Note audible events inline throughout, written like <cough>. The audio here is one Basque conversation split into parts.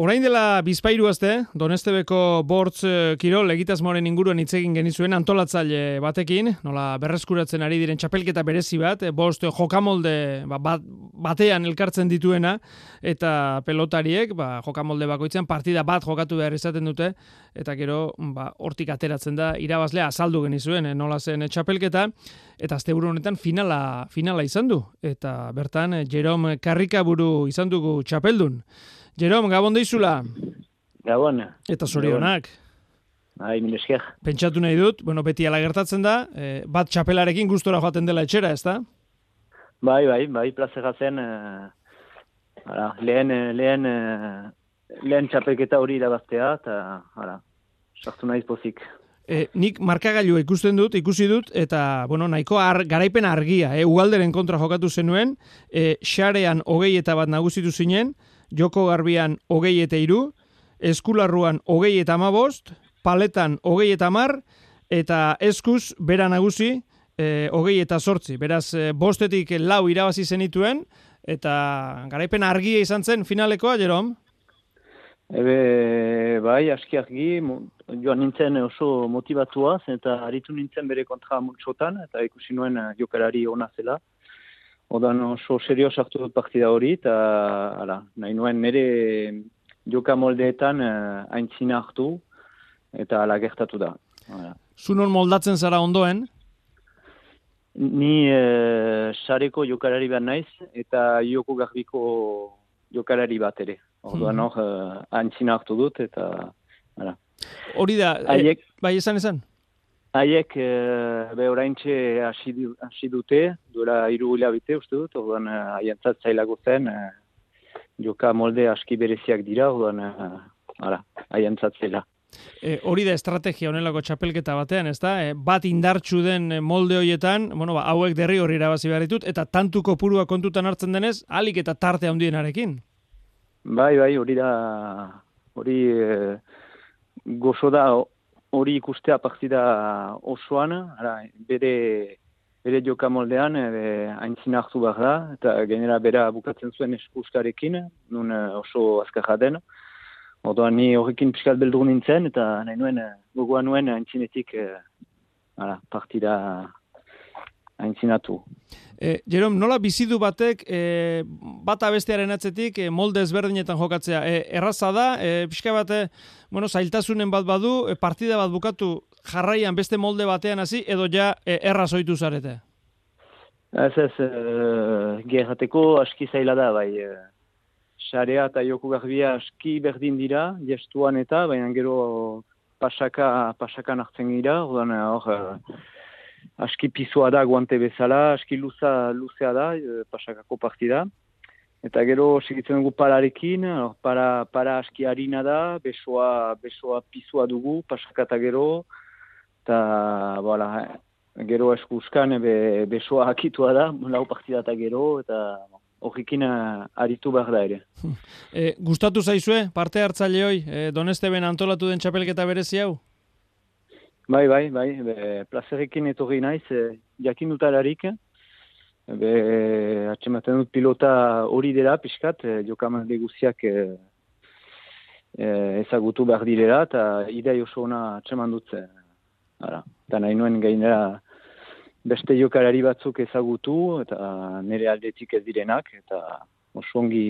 Orain dela bizpairu azte, Donestebeko bortz eh, kirol egitasmoren inguruan hitz egin genizuen antolatzaile batekin, nola berreskuratzen ari diren txapelketa berezi bat, eh, bost jokamolde ba, bat, batean elkartzen dituena, eta pelotariek ba, jokamolde bakoitzen partida bat jokatu behar izaten dute, eta gero ba, hortik ateratzen da irabazlea azaldu genizuen eh, nola zen txapelketa, eta azte honetan finala, finala izan du, eta bertan Jerome Karrikaburu izan dugu txapeldun. Jerom, gabon deizula. Gabon. Eta zorionak. Ai, minesker. Pentsatu nahi dut, bueno, beti ala gertatzen da, eh, bat txapelarekin gustora joaten dela etxera, ez da? Bai, bai, bai, plazera zen, eh, ara, lehen, eh, lehen, eh, lehen txapelketa hori irabaztea, eta, ara, sartu naiz pozik. E, nik markagailua ikusten dut, ikusi dut, eta, bueno, nahiko ar, garaipen argia, e, ugalderen kontra jokatu zenuen, e, xarean hogei eta bat nagusitu zinen, joko garbian hogei eta iru, eskularruan hogei eta amabost, paletan hogei eta mar, eta eskuz, bera nagusi, e, hogei eta sortzi. Beraz, e, bostetik lau irabazi zenituen, eta garaipen argia izan zen finalekoa, Jerom? Ebe, bai, aski argi, joan nintzen oso motivatua, eta aritu nintzen bere kontra multsotan, eta ikusi nuen e, jokarari ona zela. Odan oso serio sartu dut partida hori, eta ala, nahi nuen nire joka moldeetan uh, aintzina hartu, eta ala gertatu da. Zunon moldatzen zara ondoen? Ni uh, sareko jokarari behar naiz, eta joko garbiko jokarari bat ere. Odan hor, uh, aintzina hartu dut, eta... Ala. Hori da, e, bai esan esan? Haiek, e, be oraintxe hasi dute, duela hiru hilabete uste dut, orduan eh, haientzat zailago zen, e, joka molde aski bereziak dira, orduan haientzat zela. E, hori da estrategia honelako txapelketa batean, ez da? E, bat indartsu den molde horietan, bueno, ba, hauek derri hori irabazi behar ditut, eta tantuko purua kontutan hartzen denez, alik eta tarte handienarekin. Bai, bai, hori da, hori e, gozo da, hori ikustea partida osoan, ara, bere, bere joka moldean, haintzina hartu behar da, eta genera bera bukatzen zuen eskuskarekin, nun eh, oso azkarra den. Odoan ni horrekin piskat beldur nintzen, eta nahi nuen, eh, gogoan nuen haintzinetik ara, partida haintzinatu. E, Jerom, nola bizidu batek e, bata bestearen atzetik e, molde ezberdinetan jokatzea? E, erraza da, e, pixka bate, bueno, zailtasunen bat badu, e, partida bat bukatu jarraian beste molde batean hasi edo ja e, erraz oitu zarete? Ez ez, e, gerrateko aski zaila da, bai. E, Xarea eta joko garbia aski berdin dira, gestuan eta, baina gero pasaka, pasakan hartzen gira, hor, aski pizua da guante bezala, aski luza, luzea da, e, pasakako partida. Eta gero segitzen dugu pararekin, para, para aski harina da, besoa, besoa pizua dugu, pasakata gero, eta voilà, gero eskuskan be, besoa hakitua da, lau partida eta gero, eta horrekin aritu behar da ere. <laughs> E, gustatu zaizue, parte hartzaile hoi, e, Donesteben antolatu den txapelketa berezi hau? Bai, bai, bai, be, plazerekin etorri naiz, e, jakin dutararik, be, atxematen dut pilota hori dela, pixkat, e, jokaman deguziak e, e, ezagutu behar direla, eta idei oso ona atxeman dut, e, eta nahi nuen gainera beste jokarari batzuk ezagutu, eta nire aldetik ez direnak, eta oso ongi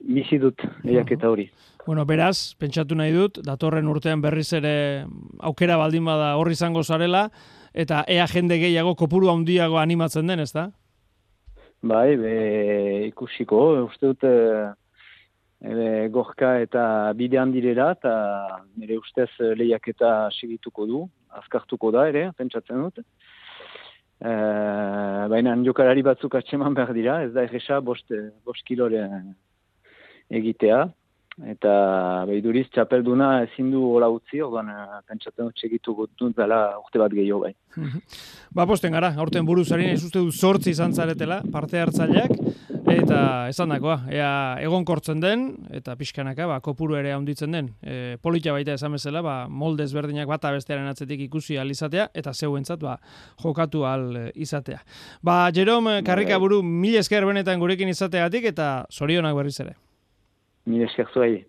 bizi dut eta hori. Bueno, beraz, pentsatu nahi dut, datorren urtean berriz ere aukera baldin bada horri izango zarela, eta ea jende gehiago kopuru handiago animatzen den, ez da? Bai, be, ikusiko, uste dut e, gorka eta bide handirera, eta nire ustez lehiak eta segituko du, azkartuko da ere, pentsatzen dut. E, Baina jokarari batzuk atseman behar dira, ez da egesa bost, bost kilore egitea. Eta behiduriz txapelduna ezin du hola utzi, orduan eh, pentsatzen dut segitu gutun dela urte bat gehiago bai. <laughs> ba, posten gara, aurten buruzaren ez uste du sortzi izan zaretela, parte hartzaileak, eta esan dakoa, ea egon kortzen den, eta pixkanaka, ba, kopuru ere handitzen den. E, politia baita esan bezala, ba, moldez berdinak bata bestearen atzetik ikusi alizatea, eta zeuentzat, ba, jokatu al izatea. Ba, Jerome, karrika bai. buru, mil esker benetan gurekin izateagatik, eta zorionak berriz ere. Mil eskerzuei.